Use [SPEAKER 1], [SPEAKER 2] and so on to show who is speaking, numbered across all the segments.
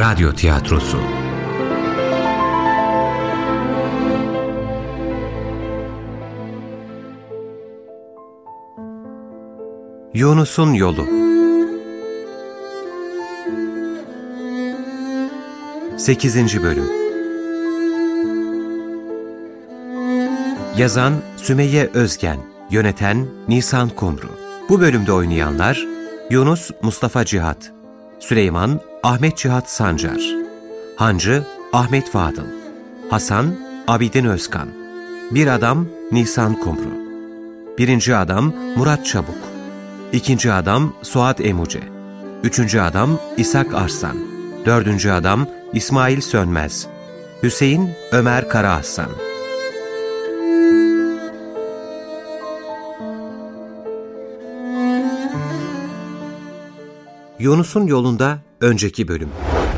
[SPEAKER 1] Radyo Tiyatrosu. Yunus'un Yolu. 8. Bölüm. Yazan Sümeyye Özgen Yöneten Nisan Kumru. Bu bölümde oynayanlar Yunus Mustafa Cihat Süleyman Ahmet Cihat Sancar. Hancı Ahmet Fadıl. Hasan Abidin Özkan. Bir Adam Nisan Kumru. Birinci Adam Murat Çabuk. İkinci Adam Suat Emuce. Üçüncü Adam İshak Arslan. Dördüncü Adam İsmail Sönmez. Hüseyin Ömer Karahasan Yunus'un yolunda önceki bölüm.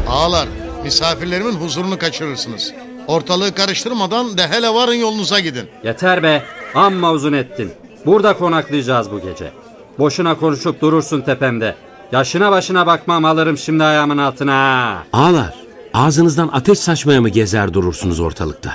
[SPEAKER 2] Ağalar, misafirlerimin huzurunu kaçırırsınız. Ortalığı karıştırmadan de hele varın yolunuza gidin.
[SPEAKER 3] Yeter be, amma uzun ettin. Burada konaklayacağız bu gece. Boşuna konuşup durursun tepemde. Yaşına başına bakmam alırım şimdi ayağımın altına. ha.
[SPEAKER 4] Ağalar, ağzınızdan ateş saçmaya mı gezer durursunuz ortalıkta?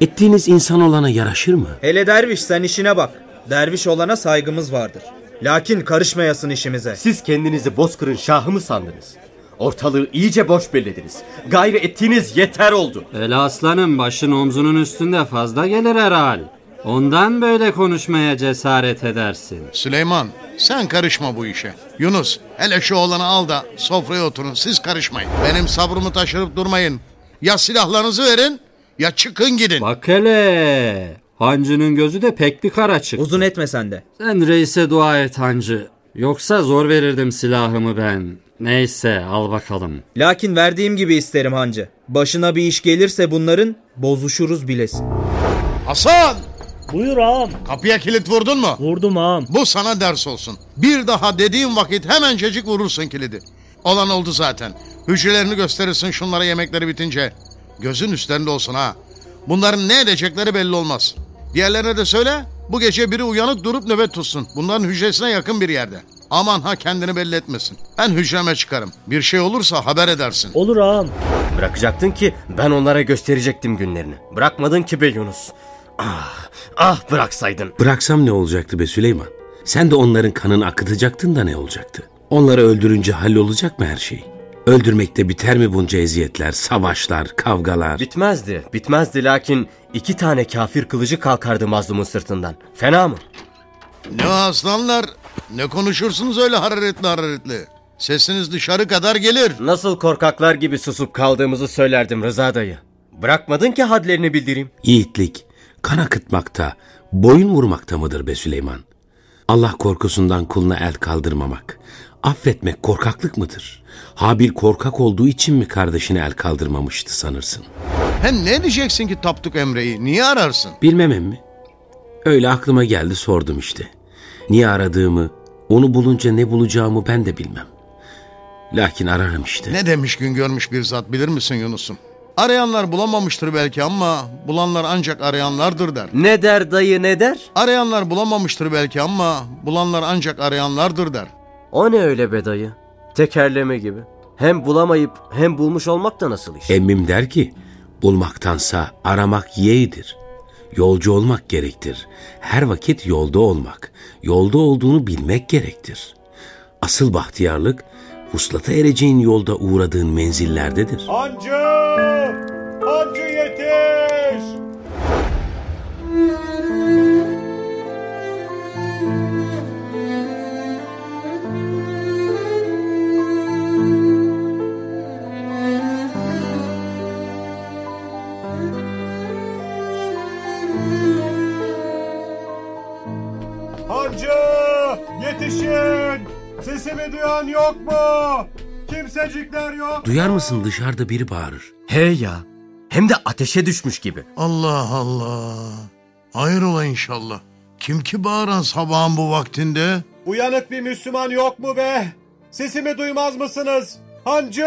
[SPEAKER 4] Ettiğiniz insan olana yaraşır mı?
[SPEAKER 5] Hele derviş sen işine bak. Derviş olana saygımız vardır. Lakin karışmayasın işimize.
[SPEAKER 6] Siz kendinizi bozkırın şahı mı sandınız? Ortalığı iyice boş bellediniz. Gayrı ettiğiniz yeter oldu.
[SPEAKER 3] El aslanım başın omzunun üstünde fazla gelir herhal. Ondan böyle konuşmaya cesaret edersin.
[SPEAKER 2] Süleyman, sen karışma bu işe. Yunus, hele şu oğlanı al da sofraya oturun. Siz karışmayın. Benim sabrımı taşırıp durmayın. Ya silahlarınızı verin ya çıkın gidin.
[SPEAKER 3] Bak hele. Hancının gözü de pek bir kara çıktı.
[SPEAKER 5] Uzun etme sen de.
[SPEAKER 3] Sen reise dua et hancı. Yoksa zor verirdim silahımı ben. Neyse al bakalım.
[SPEAKER 5] Lakin verdiğim gibi isterim hancı. Başına bir iş gelirse bunların bozuşuruz bilesin.
[SPEAKER 2] Hasan,
[SPEAKER 7] Buyur ağam.
[SPEAKER 2] kapıya kilit vurdun mu?
[SPEAKER 7] Vurdum ağam.
[SPEAKER 2] Bu sana ders olsun. Bir daha dediğim vakit hemencecik vurursun kilidi. Olan oldu zaten. Hücrelerini gösterirsin şunlara yemekleri bitince. Gözün üstlerinde olsun ha. Bunların ne edecekleri belli olmaz. Diğerlerine de söyle. Bu gece biri uyanık durup nöbet tutsun. Bunların hücresine yakın bir yerde. Aman ha kendini belli etmesin. Ben hücreme çıkarım. Bir şey olursa haber edersin.
[SPEAKER 7] Olur ağam.
[SPEAKER 6] Bırakacaktın ki ben onlara gösterecektim günlerini. Bırakmadın ki be Yunus. Ah, ah bıraksaydın.
[SPEAKER 4] Bıraksam ne olacaktı be Süleyman? Sen de onların kanını akıtacaktın da ne olacaktı? Onları öldürünce hallolacak mı her şey? Öldürmekte biter mi bunca eziyetler, savaşlar, kavgalar?
[SPEAKER 6] Bitmezdi, bitmezdi lakin iki tane kafir kılıcı kalkardı mazlumun sırtından. Fena mı?
[SPEAKER 2] Ne aslanlar. Ne konuşursunuz öyle hararetli hararetli. Sesiniz dışarı kadar gelir.
[SPEAKER 6] Nasıl korkaklar gibi susup kaldığımızı söylerdim Rıza dayı. Bırakmadın ki hadlerini bildireyim.
[SPEAKER 4] Yiğitlik, kan akıtmakta, boyun vurmakta mıdır be Süleyman? Allah korkusundan kuluna el kaldırmamak, affetmek korkaklık mıdır? Habil korkak olduğu için mi kardeşine el kaldırmamıştı sanırsın?
[SPEAKER 2] Hem ne diyeceksin ki Tapduk Emre'yi? Niye ararsın?
[SPEAKER 4] Bilmem emmi. Öyle aklıma geldi sordum işte. Niye aradığımı, onu bulunca ne bulacağımı ben de bilmem. Lakin ararım işte.
[SPEAKER 2] Ne demiş gün görmüş bir zat bilir misin Yunus'um? Arayanlar bulamamıştır belki ama bulanlar ancak arayanlardır der.
[SPEAKER 6] Ne der dayı ne der?
[SPEAKER 2] Arayanlar bulamamıştır belki ama bulanlar ancak arayanlardır der.
[SPEAKER 6] O ne öyle be dayı? Tekerleme gibi. Hem bulamayıp hem bulmuş olmak da nasıl iş?
[SPEAKER 4] Emmim der ki, bulmaktansa aramak yeğdir. Yolcu olmak gerektir. Her vakit yolda olmak, yolda olduğunu bilmek gerektir. Asıl bahtiyarlık, vuslata ereceğin yolda uğradığın menzillerdedir.
[SPEAKER 7] Hancı! Hancı yetiş! Sesimi duyan yok mu? Kimsecikler yok.
[SPEAKER 4] Duyar mısın dışarıda biri bağırır.
[SPEAKER 6] Hey ya. Hem de ateşe düşmüş gibi.
[SPEAKER 2] Allah Allah. Hayır ola inşallah. Kim ki bağıran sabahın bu vaktinde?
[SPEAKER 7] Uyanık bir Müslüman yok mu be? Sesimi duymaz mısınız? Hancı!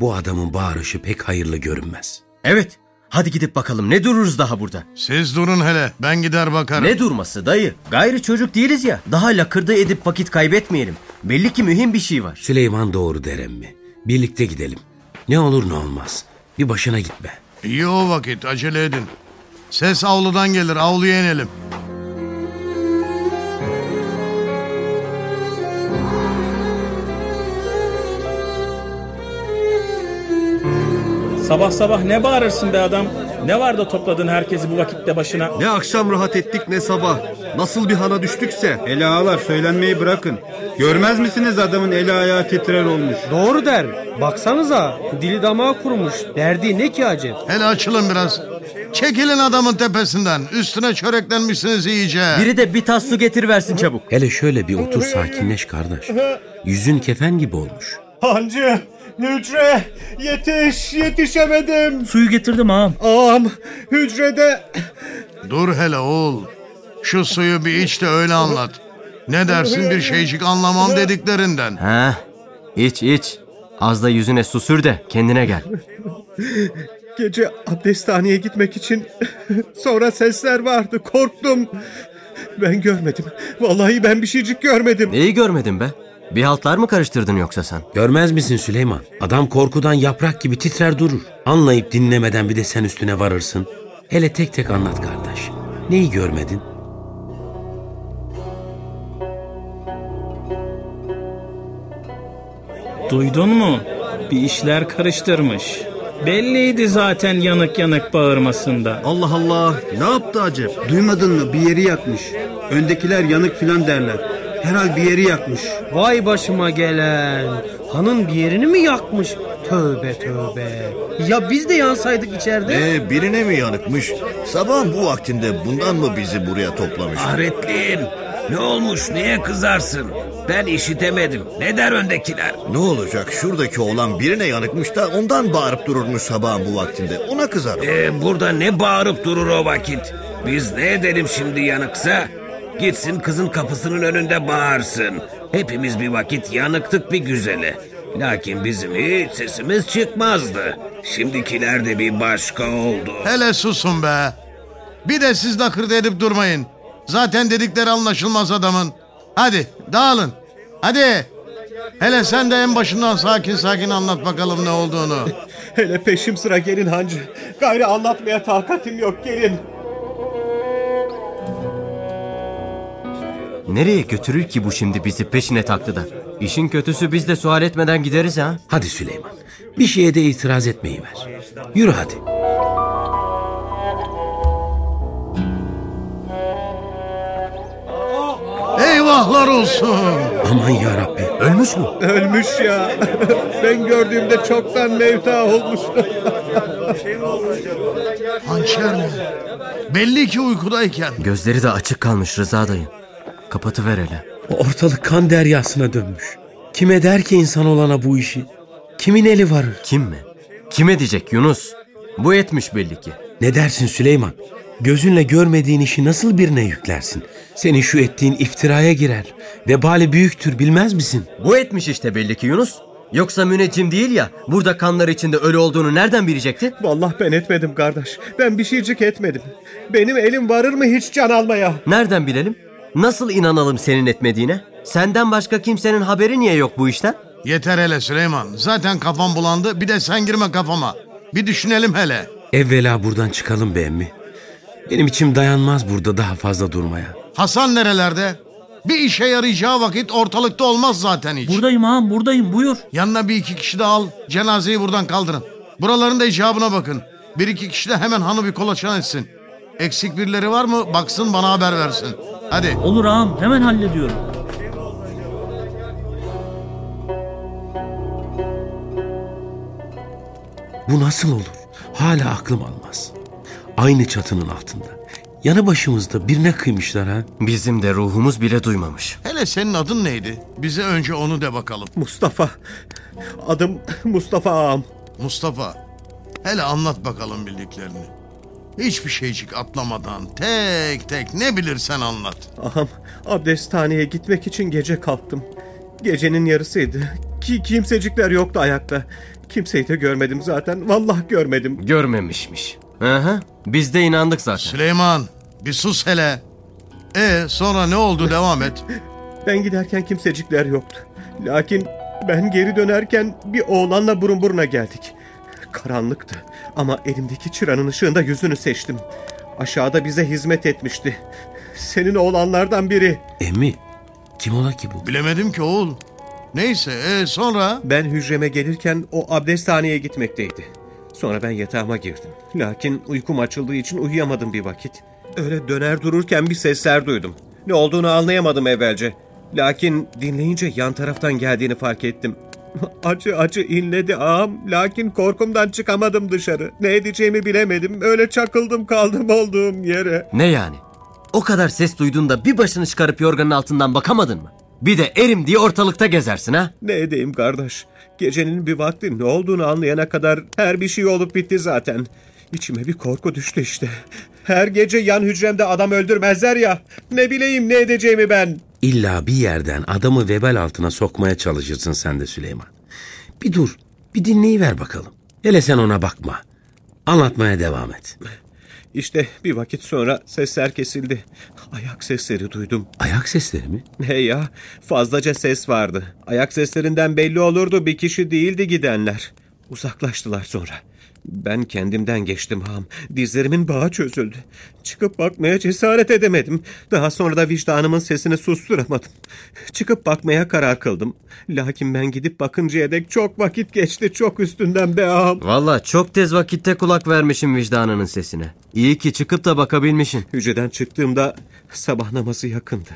[SPEAKER 4] Bu adamın bağırışı pek hayırlı görünmez.
[SPEAKER 6] Evet. Hadi gidip bakalım ne dururuz daha burada?
[SPEAKER 2] Siz durun hele ben gider bakarım.
[SPEAKER 6] Ne durması dayı? Gayrı çocuk değiliz ya. Daha lakırdı edip vakit kaybetmeyelim. Belli ki mühim bir şey var.
[SPEAKER 4] Süleyman doğru der emmi. Birlikte gidelim. Ne olur ne olmaz. Bir başına gitme.
[SPEAKER 2] İyi o vakit acele edin. Ses avludan gelir avluya inelim.
[SPEAKER 8] Sabah sabah ne bağırırsın be adam? Ne var da topladın herkesi bu vakitte başına?
[SPEAKER 9] Ne akşam rahat ettik ne sabah. Nasıl bir hana düştükse.
[SPEAKER 10] Eli ağlar söylenmeyi bırakın. Görmez misiniz adamın eli ayağı titrer olmuş.
[SPEAKER 11] Doğru der. Baksanıza dili damağı kurumuş. Derdi ne ki acep?
[SPEAKER 2] Hele açılın biraz. Çekilin adamın tepesinden. Üstüne çöreklenmişsiniz iyice.
[SPEAKER 6] Biri de bir tas su getir versin çabuk.
[SPEAKER 4] Hele şöyle bir otur sakinleş kardeş. Yüzün kefen gibi olmuş.
[SPEAKER 7] Hancı, hücre, yetiş, yetişemedim.
[SPEAKER 8] Suyu getirdim ağam.
[SPEAKER 7] Ağam, hücrede...
[SPEAKER 2] Dur hele oğul. Şu suyu bir iç de öyle anlat. Ne dersin bir şeycik anlamam dediklerinden.
[SPEAKER 6] Ha, iç iç. Az da yüzüne su sür de kendine gel.
[SPEAKER 9] Gece abdesthaneye gitmek için sonra sesler vardı. Korktum. Ben görmedim. Vallahi ben bir şeycik görmedim.
[SPEAKER 6] Neyi görmedin be? Bir haltlar mı karıştırdın yoksa sen?
[SPEAKER 4] Görmez misin Süleyman? Adam korkudan yaprak gibi titrer durur. Anlayıp dinlemeden bir de sen üstüne varırsın. Hele tek tek anlat kardeş. Neyi görmedin?
[SPEAKER 8] Duydun mu? Bir işler karıştırmış. Belliydi zaten yanık yanık bağırmasında.
[SPEAKER 9] Allah Allah. Ne yaptı acep?
[SPEAKER 10] Duymadın mı bir yeri yakmış. Öndekiler yanık filan derler. Herhal bir yeri yakmış.
[SPEAKER 11] Vay başıma gelen. Hanın bir yerini mi yakmış? Tövbe tövbe. Ya biz de yansaydık içeride.
[SPEAKER 12] Ee, birine mi yanıkmış? Sabahın bu vaktinde bundan mı bizi buraya toplamış?
[SPEAKER 4] Ahretliğim. Ne olmuş? Neye kızarsın? Ben işitemedim. Ne der öndekiler?
[SPEAKER 12] Ne olacak? Şuradaki oğlan birine yanıkmış da ondan bağırıp dururmuş sabahın bu vaktinde. Ona kızarım.
[SPEAKER 4] Ee, burada ne bağırıp durur o vakit? Biz ne edelim şimdi yanıksa? Gitsin kızın kapısının önünde bağırsın. Hepimiz bir vakit yanıktık bir güzele. Lakin bizim hiç sesimiz çıkmazdı. Şimdikiler de bir başka oldu.
[SPEAKER 2] Hele susun be. Bir de siz nakırd edip durmayın. Zaten dedikleri anlaşılmaz adamın. Hadi dağılın. Hadi. Hele sen de en başından sakin sakin anlat bakalım ne olduğunu.
[SPEAKER 7] Hele peşim sıra gelin hancı. Gayrı anlatmaya takatim yok gelin.
[SPEAKER 6] Nereye götürür ki bu şimdi bizi peşine taktı da? İşin kötüsü biz de sual etmeden gideriz ha.
[SPEAKER 4] Hadi Süleyman. Bir şeye de itiraz etmeyi ver. Yürü hadi.
[SPEAKER 2] Eyvahlar olsun.
[SPEAKER 4] Aman ya Rabbi.
[SPEAKER 6] Ölmüş mü?
[SPEAKER 9] Ölmüş ya. ben gördüğümde çoktan mevta olmuştu.
[SPEAKER 2] Hançer mi? Belli ki uykudayken.
[SPEAKER 6] Gözleri de açık kalmış Rıza dayı. Kapatıver hele.
[SPEAKER 4] Ortalık kan deryasına dönmüş. Kime der ki insan olana bu işi? Kimin eli varır?
[SPEAKER 6] Kim mi? Kime diyecek Yunus? Bu etmiş belli ki.
[SPEAKER 4] Ne dersin Süleyman? Gözünle görmediğin işi nasıl birine yüklersin? Senin şu ettiğin iftiraya girer. Vebali büyüktür bilmez misin?
[SPEAKER 6] Bu etmiş işte belli ki Yunus. Yoksa müneccim değil ya burada kanlar içinde ölü olduğunu nereden bilecekti?
[SPEAKER 9] Vallahi ben etmedim kardeş. Ben bir şeycik etmedim. Benim elim varır mı hiç can almaya?
[SPEAKER 6] Nereden bilelim? Nasıl inanalım senin etmediğine? Senden başka kimsenin haberi niye yok bu işten?
[SPEAKER 2] Yeter hele Süleyman. Zaten kafam bulandı. Bir de sen girme kafama. Bir düşünelim hele.
[SPEAKER 4] Evvela buradan çıkalım be emmi. Benim içim dayanmaz burada daha fazla durmaya.
[SPEAKER 2] Hasan nerelerde? Bir işe yarayacağı vakit ortalıkta olmaz zaten hiç.
[SPEAKER 8] Buradayım ağam buradayım buyur.
[SPEAKER 2] Yanına bir iki kişi de al. Cenazeyi buradan kaldırın. Buraların da icabına bakın. Bir iki kişi de hemen hanı bir kolaçan etsin. Eksik birileri var mı baksın bana haber versin. Hadi.
[SPEAKER 8] Olur ağam hemen hallediyorum.
[SPEAKER 4] Bu nasıl olur? Hala aklım almaz. Aynı çatının altında. Yanı başımızda birine kıymışlar ha.
[SPEAKER 6] Bizim de ruhumuz bile duymamış.
[SPEAKER 2] Hele senin adın neydi? Bize önce onu de bakalım.
[SPEAKER 9] Mustafa. Adım Mustafa ağam.
[SPEAKER 2] Mustafa. Hele anlat bakalım bildiklerini. Hiçbir şeycik atlamadan tek tek ne bilirsen anlat.
[SPEAKER 9] Ağam abdesthaneye gitmek için gece kalktım. Gecenin yarısıydı. Ki kimsecikler yoktu ayakta. Kimseyi de görmedim zaten. Vallahi görmedim.
[SPEAKER 6] Görmemişmiş. Aha, biz de inandık zaten.
[SPEAKER 2] Süleyman bir sus hele. E sonra ne oldu devam et.
[SPEAKER 9] Ben giderken kimsecikler yoktu. Lakin Ben geri dönerken bir oğlanla burun buruna geldik. Karanlıktı ama elimdeki çıranın ışığında yüzünü seçtim. Aşağıda bize hizmet etmişti. Senin oğlanlardan biri.
[SPEAKER 4] Emmi kim ola ki bu?
[SPEAKER 2] Bilemedim ki oğul. Neyse e, sonra?
[SPEAKER 9] Ben hücreme gelirken o abdesthaneye gitmekteydi. Sonra ben yatağıma girdim. Lakin uykum açıldığı için uyuyamadım bir vakit. Öyle döner dururken bir sesler duydum. Ne olduğunu anlayamadım evvelce. Lakin dinleyince yan taraftan geldiğini fark ettim. Acı acı inledi ağam. Lakin korkumdan çıkamadım dışarı. Ne edeceğimi bilemedim. Öyle çakıldım kaldım olduğum yere.
[SPEAKER 6] Ne yani? O kadar ses duydun da bir başını çıkarıp yorganın altından bakamadın mı? Bir de erim diye ortalıkta gezersin ha?
[SPEAKER 9] Ne edeyim kardeş? Gecenin bir vakti ne olduğunu anlayana kadar her bir şey olup bitti zaten. İçime bir korku düştü işte. Her gece yan hücremde adam öldürmezler ya. Ne bileyim ne edeceğimi ben.
[SPEAKER 4] İlla bir yerden adamı vebal altına sokmaya çalışırsın sen de Süleyman. Bir dur, bir dinleyiver bakalım. Hele sen ona bakma. Anlatmaya devam et.
[SPEAKER 9] İşte bir vakit sonra sesler kesildi. Ayak sesleri duydum.
[SPEAKER 4] Ayak sesleri mi?
[SPEAKER 9] He ya, fazlaca ses vardı. Ayak seslerinden belli olurdu bir kişi değildi gidenler. Uzaklaştılar sonra. Ben kendimden geçtim ham. Dizlerimin bağı çözüldü. Çıkıp bakmaya cesaret edemedim. Daha sonra da vicdanımın sesini susturamadım. Çıkıp bakmaya karar kıldım. Lakin ben gidip bakıncaya dek çok vakit geçti. Çok üstünden be ağam.
[SPEAKER 6] Valla çok tez vakitte kulak vermişim vicdanının sesine. İyi ki çıkıp da bakabilmişsin.
[SPEAKER 9] Hücreden çıktığımda sabah namazı yakındı.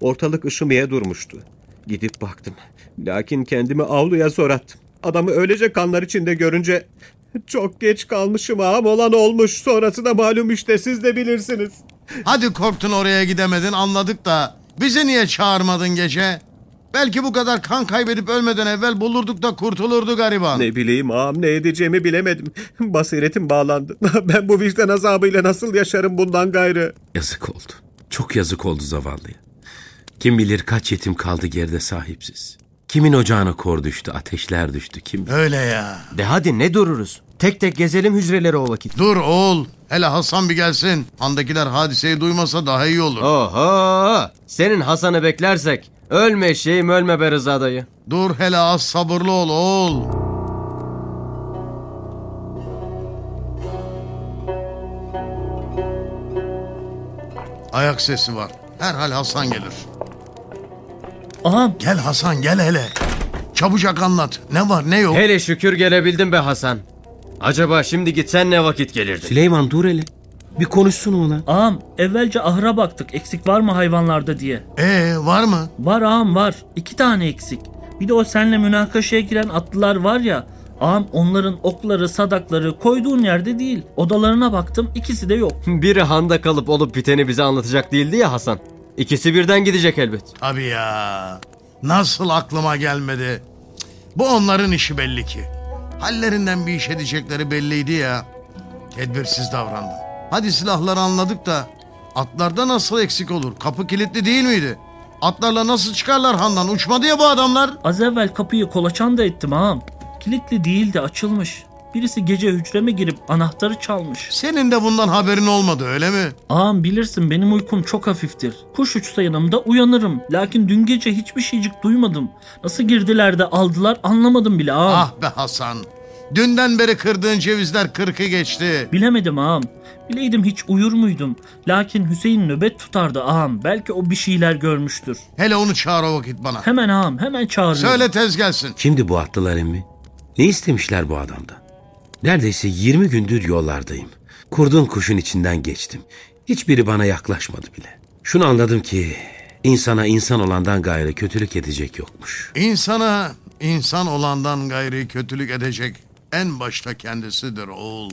[SPEAKER 9] Ortalık ışımaya durmuştu. Gidip baktım. Lakin kendimi avluya zor attım. Adamı öylece kanlar içinde görünce çok geç kalmışım ağam olan olmuş. Sonrası da malum işte siz de bilirsiniz.
[SPEAKER 2] Hadi korktun oraya gidemedin anladık da bizi niye çağırmadın gece? Belki bu kadar kan kaybedip ölmeden evvel bulurduk da kurtulurdu gariban.
[SPEAKER 9] Ne bileyim ağam ne edeceğimi bilemedim. Basiretim bağlandı. Ben bu vicdan azabıyla nasıl yaşarım bundan gayrı?
[SPEAKER 4] Yazık oldu. Çok yazık oldu zavallıya. Kim bilir kaç yetim kaldı geride sahipsiz. Kimin ocağına kor düştü, ateşler düştü kim bilir.
[SPEAKER 2] Öyle ya.
[SPEAKER 6] De hadi ne dururuz? Tek tek gezelim hücreleri o vakit.
[SPEAKER 2] Dur oğul. Hele Hasan bir gelsin. Handakiler hadiseyi duymasa daha iyi olur.
[SPEAKER 6] Oho! Senin Hasan'ı beklersek ölme şeyim ölme be Rıza dayı.
[SPEAKER 2] Dur hele az sabırlı ol oğul. Ayak sesi var. Herhal Hasan gelir.
[SPEAKER 13] Ağam.
[SPEAKER 2] Gel Hasan gel hele. Çabucak anlat. Ne var ne yok.
[SPEAKER 6] Hele şükür gelebildin be Hasan. Acaba şimdi gitsen ne vakit gelirdin?
[SPEAKER 4] Süleyman dur hele. Bir konuşsun oğlan.
[SPEAKER 13] Ağam evvelce ahıra baktık eksik var mı hayvanlarda diye.
[SPEAKER 2] Ee var mı?
[SPEAKER 13] Var ağam var. İki tane eksik. Bir de o senle münakaşaya giren atlılar var ya. Ağam onların okları sadakları koyduğun yerde değil. Odalarına baktım ikisi de yok.
[SPEAKER 6] Biri handa kalıp olup biteni bize anlatacak değildi ya Hasan. İkisi birden gidecek elbet.
[SPEAKER 2] Abi ya. Nasıl aklıma gelmedi. Bu onların işi belli ki. Hallerinden bir iş edecekleri belliydi ya. Tedbirsiz davrandım. Hadi silahları anladık da atlarda nasıl eksik olur? Kapı kilitli değil miydi? Atlarla nasıl çıkarlar handan? Uçmadı ya bu adamlar.
[SPEAKER 13] Az evvel kapıyı kolaçan da ettim ağam. Kilitli değildi açılmış. Birisi gece hücreme girip anahtarı çalmış.
[SPEAKER 2] Senin de bundan haberin olmadı öyle mi?
[SPEAKER 13] Ağam bilirsin benim uykum çok hafiftir. Kuş uçsa yanımda uyanırım. Lakin dün gece hiçbir şeycik duymadım. Nasıl girdiler de aldılar anlamadım bile ağam.
[SPEAKER 2] Ah be Hasan. Dünden beri kırdığın cevizler kırkı geçti.
[SPEAKER 13] Bilemedim ağam. Bileydim hiç uyur muydum. Lakin Hüseyin nöbet tutardı ağam. Belki o bir şeyler görmüştür.
[SPEAKER 2] Hele onu çağır o vakit bana.
[SPEAKER 13] Hemen ağam hemen çağırıyorum.
[SPEAKER 2] Söyle tez gelsin.
[SPEAKER 4] Kimdi bu atlılar emmi? Ne istemişler bu adamdan? Neredeyse 20 gündür yollardayım. Kurdun kuşun içinden geçtim. Hiçbiri bana yaklaşmadı bile. Şunu anladım ki insana insan olandan gayrı kötülük edecek yokmuş.
[SPEAKER 2] İnsana insan olandan gayri kötülük edecek en başta kendisidir oğul.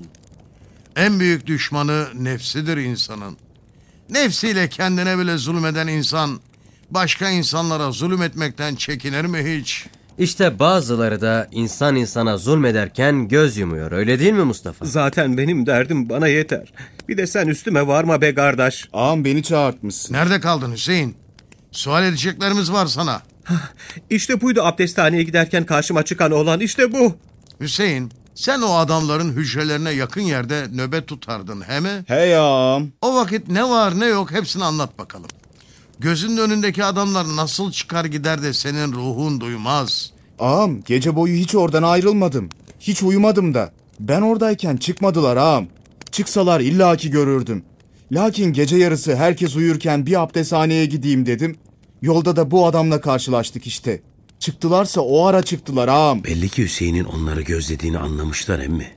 [SPEAKER 2] En büyük düşmanı nefsidir insanın. Nefsiyle kendine bile zulmeden insan başka insanlara zulüm etmekten çekinir mi hiç?
[SPEAKER 6] İşte bazıları da insan insana zulmederken göz yumuyor öyle değil mi Mustafa?
[SPEAKER 9] Zaten benim derdim bana yeter. Bir de sen üstüme varma be kardeş.
[SPEAKER 10] Ağam beni çağırtmışsın.
[SPEAKER 2] Nerede kaldın Hüseyin? Sual edeceklerimiz var sana.
[SPEAKER 9] İşte buydu abdesthaneye giderken karşıma çıkan olan işte bu.
[SPEAKER 2] Hüseyin sen o adamların hücrelerine yakın yerde nöbet tutardın he mi?
[SPEAKER 10] Hey ağam.
[SPEAKER 2] O vakit ne var ne yok hepsini anlat bakalım. Gözünün önündeki adamlar nasıl çıkar gider de senin ruhun duymaz.
[SPEAKER 14] Ağam gece boyu hiç oradan ayrılmadım. Hiç uyumadım da. Ben oradayken çıkmadılar ağam. Çıksalar illaki görürdüm. Lakin gece yarısı herkes uyurken bir abdesthaneye gideyim dedim. Yolda da bu adamla karşılaştık işte. Çıktılarsa o ara çıktılar ağam.
[SPEAKER 4] Belli ki Hüseyin'in onları gözlediğini anlamışlar emmi.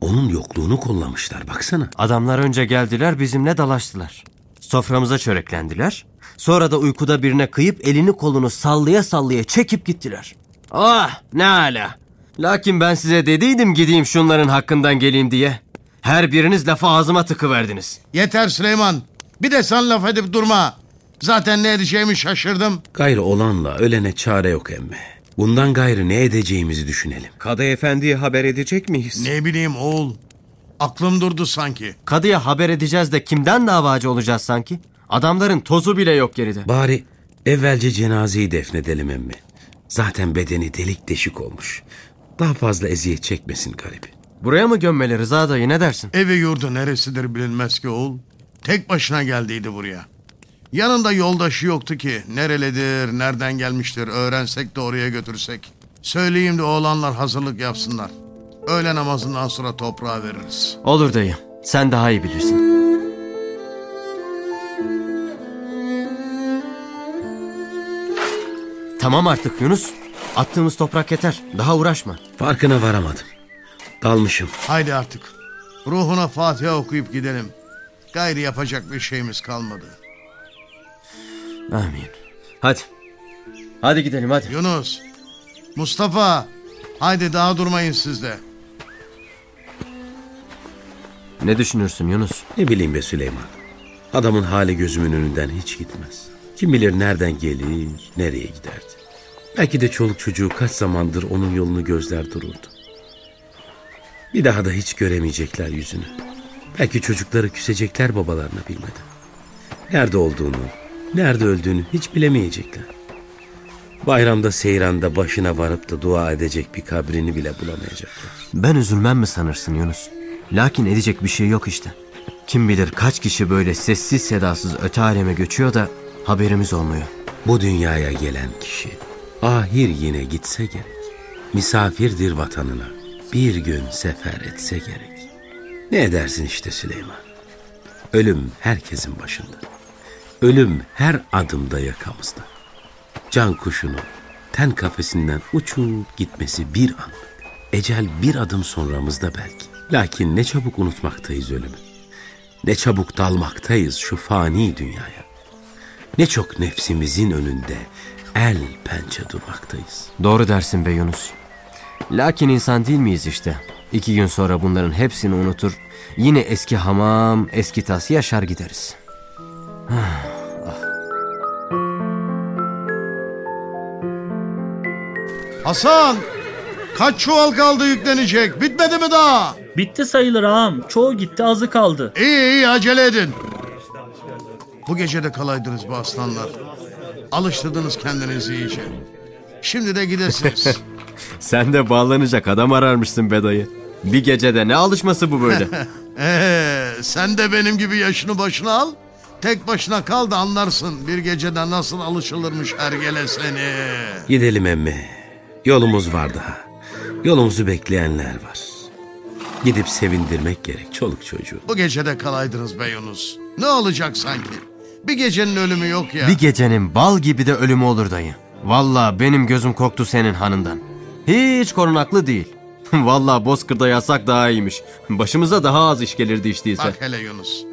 [SPEAKER 4] Onun yokluğunu kollamışlar baksana.
[SPEAKER 6] Adamlar önce geldiler bizimle dalaştılar. Soframıza çöreklendiler. Sonra da uykuda birine kıyıp elini kolunu sallaya sallaya çekip gittiler. Ah ne ala. Lakin ben size dediydim gideyim şunların hakkından geleyim diye. Her biriniz lafı ağzıma tıkıverdiniz.
[SPEAKER 2] Yeter Süleyman. Bir de sen laf edip durma. Zaten ne edeceğimi şaşırdım.
[SPEAKER 4] Gayrı olanla ölene çare yok emmi. Bundan gayrı ne edeceğimizi düşünelim.
[SPEAKER 9] Kadı efendiye haber edecek miyiz?
[SPEAKER 2] Ne bileyim oğul. Aklım durdu sanki.
[SPEAKER 6] Kadıya haber edeceğiz de kimden davacı olacağız sanki? Adamların tozu bile yok geride.
[SPEAKER 4] Bari evvelce cenazeyi defnedelim emmi. Zaten bedeni delik deşik olmuş. Daha fazla eziyet çekmesin garip.
[SPEAKER 6] Buraya mı gömmeli Rıza dayı ne dersin?
[SPEAKER 2] Evi yurdu neresidir bilinmez ki oğul. Tek başına geldiydi buraya. Yanında yoldaşı yoktu ki. Nerelidir, nereden gelmiştir öğrensek de oraya götürsek. Söyleyeyim de oğlanlar hazırlık yapsınlar. Öğle namazından sonra toprağa veririz.
[SPEAKER 6] Olur dayı. Sen daha iyi bilirsin. Tamam artık Yunus. Attığımız toprak yeter. Daha uğraşma.
[SPEAKER 4] Farkına varamadım. Dalmışım.
[SPEAKER 2] Haydi artık. Ruhuna Fatiha okuyup gidelim. Gayri yapacak bir şeyimiz kalmadı.
[SPEAKER 6] Amin. Hadi. Hadi gidelim hadi.
[SPEAKER 2] Yunus, Mustafa, haydi daha durmayın siz de.
[SPEAKER 6] Ne düşünürsün Yunus?
[SPEAKER 4] Ne bileyim be Süleyman. Adamın hali gözümün önünden hiç gitmez. Kim bilir nereden gelir, nereye giderdi. Belki de çoluk çocuğu kaç zamandır onun yolunu gözler dururdu. Bir daha da hiç göremeyecekler yüzünü. Belki çocukları küsecekler babalarına bilmeden. Nerede olduğunu, nerede öldüğünü hiç bilemeyecekler. Bayramda seyranda başına varıp da dua edecek bir kabrini bile bulamayacaklar.
[SPEAKER 6] Ben üzülmem mi sanırsın Yunus? Lakin edecek bir şey yok işte. Kim bilir kaç kişi böyle sessiz sedasız öte aleme göçüyor da haberimiz olmuyor.
[SPEAKER 4] Bu dünyaya gelen kişi ahir yine gitse gerek. Misafirdir vatanına. Bir gün sefer etse gerek. Ne edersin işte Süleyman. Ölüm herkesin başında. Ölüm her adımda yakamızda. Can kuşunun ten kafesinden uçup gitmesi bir anlık. Ecel bir adım sonramızda belki. Lakin ne çabuk unutmaktayız ölümü. Ne çabuk dalmaktayız şu fani dünyaya. Ne çok nefsimizin önünde el pençe durmaktayız.
[SPEAKER 6] Doğru dersin be Yunus. Lakin insan değil miyiz işte? İki gün sonra bunların hepsini unutur. Yine eski hamam, eski tas yaşar gideriz.
[SPEAKER 2] Hasan, kaç çuval kaldı yüklenecek? Bitmedi mi daha?
[SPEAKER 13] Bitti sayılır ağam. Çoğu gitti azı kaldı.
[SPEAKER 2] İyi iyi acele edin. Bu gece de kalaydınız bu aslanlar. Alıştırdınız kendinizi iyice. Şimdi de gidesiniz.
[SPEAKER 6] Sen de bağlanacak adam ararmışsın be dayı. Bir gecede ne alışması bu böyle?
[SPEAKER 2] Ee, sen de benim gibi yaşını başına al. Tek başına kal da anlarsın bir gecede nasıl alışılırmış ergele seni.
[SPEAKER 4] Gidelim emmi. Yolumuz var daha. Yolumuzu bekleyenler var. Gidip sevindirmek gerek çoluk çocuğu.
[SPEAKER 2] Bu gecede kalaydınız be Yunus. Ne olacak sanki? Bir gecenin ölümü yok ya.
[SPEAKER 6] Bir gecenin bal gibi de ölümü olur dayı. Vallahi benim gözüm korktu senin hanından. Hiç korunaklı değil. Vallahi Bozkır'da yasak daha iyiymiş. Başımıza daha az iş gelirdi iş değilse.
[SPEAKER 2] Bak hele Yunus.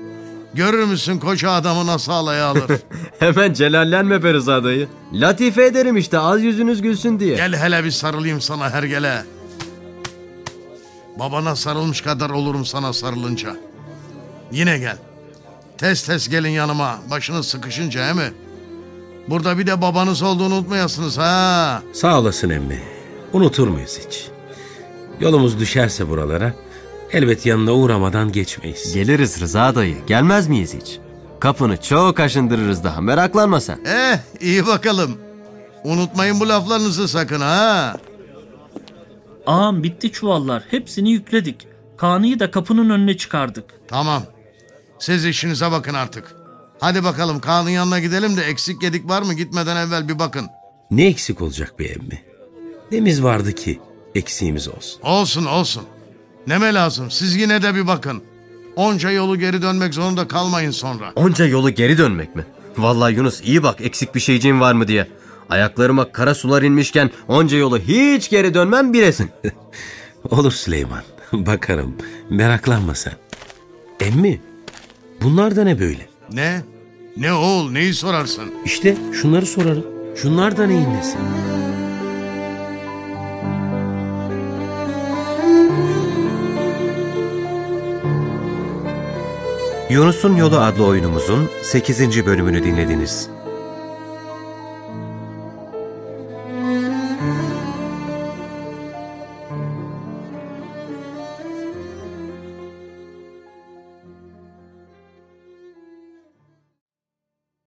[SPEAKER 2] Görür müsün koca adamı nasıl alaya alır?
[SPEAKER 6] Hemen celallenme be Rıza dayı. Latife ederim işte az yüzünüz gülsün diye.
[SPEAKER 2] Gel hele bir sarılayım sana hergele. Babana sarılmış kadar olurum sana sarılınca. Yine gel. Tez tez gelin yanıma. Başınız sıkışınca he mi? Burada bir de babanız olduğunu unutmayasınız ha.
[SPEAKER 4] Sağ olasın emmi. Unutur muyuz hiç? Yolumuz düşerse buralara elbet yanına uğramadan geçmeyiz.
[SPEAKER 6] Geliriz Rıza dayı. Gelmez miyiz hiç? Kapını çok aşındırırız daha. Meraklanma sen.
[SPEAKER 2] Eh iyi bakalım. Unutmayın bu laflarınızı sakın ha.
[SPEAKER 13] Ağam bitti çuvallar. Hepsini yükledik. Kaan'ı da kapının önüne çıkardık.
[SPEAKER 2] Tamam. Siz işinize bakın artık. Hadi bakalım Kaan'ın yanına gidelim de eksik yedik var mı gitmeden evvel bir bakın.
[SPEAKER 4] Ne eksik olacak be emmi? Nemiz vardı ki eksiğimiz olsun.
[SPEAKER 2] Olsun olsun. Neme lazım siz yine de bir bakın. Onca yolu geri dönmek zorunda kalmayın sonra.
[SPEAKER 6] Onca yolu geri dönmek mi? Vallahi Yunus iyi bak eksik bir şeyciğin var mı diye. Ayaklarıma kara sular inmişken onca yolu hiç geri dönmem bilesin.
[SPEAKER 4] Olur Süleyman. Bakarım. Meraklanma sen. Emmi, bunlar da ne böyle?
[SPEAKER 2] Ne? Ne oğul neyi sorarsın?
[SPEAKER 4] İşte şunları sorarım. Şunlar da neyin nesi?
[SPEAKER 1] Yunus'un Yolu adlı oyunumuzun 8. bölümünü dinlediniz.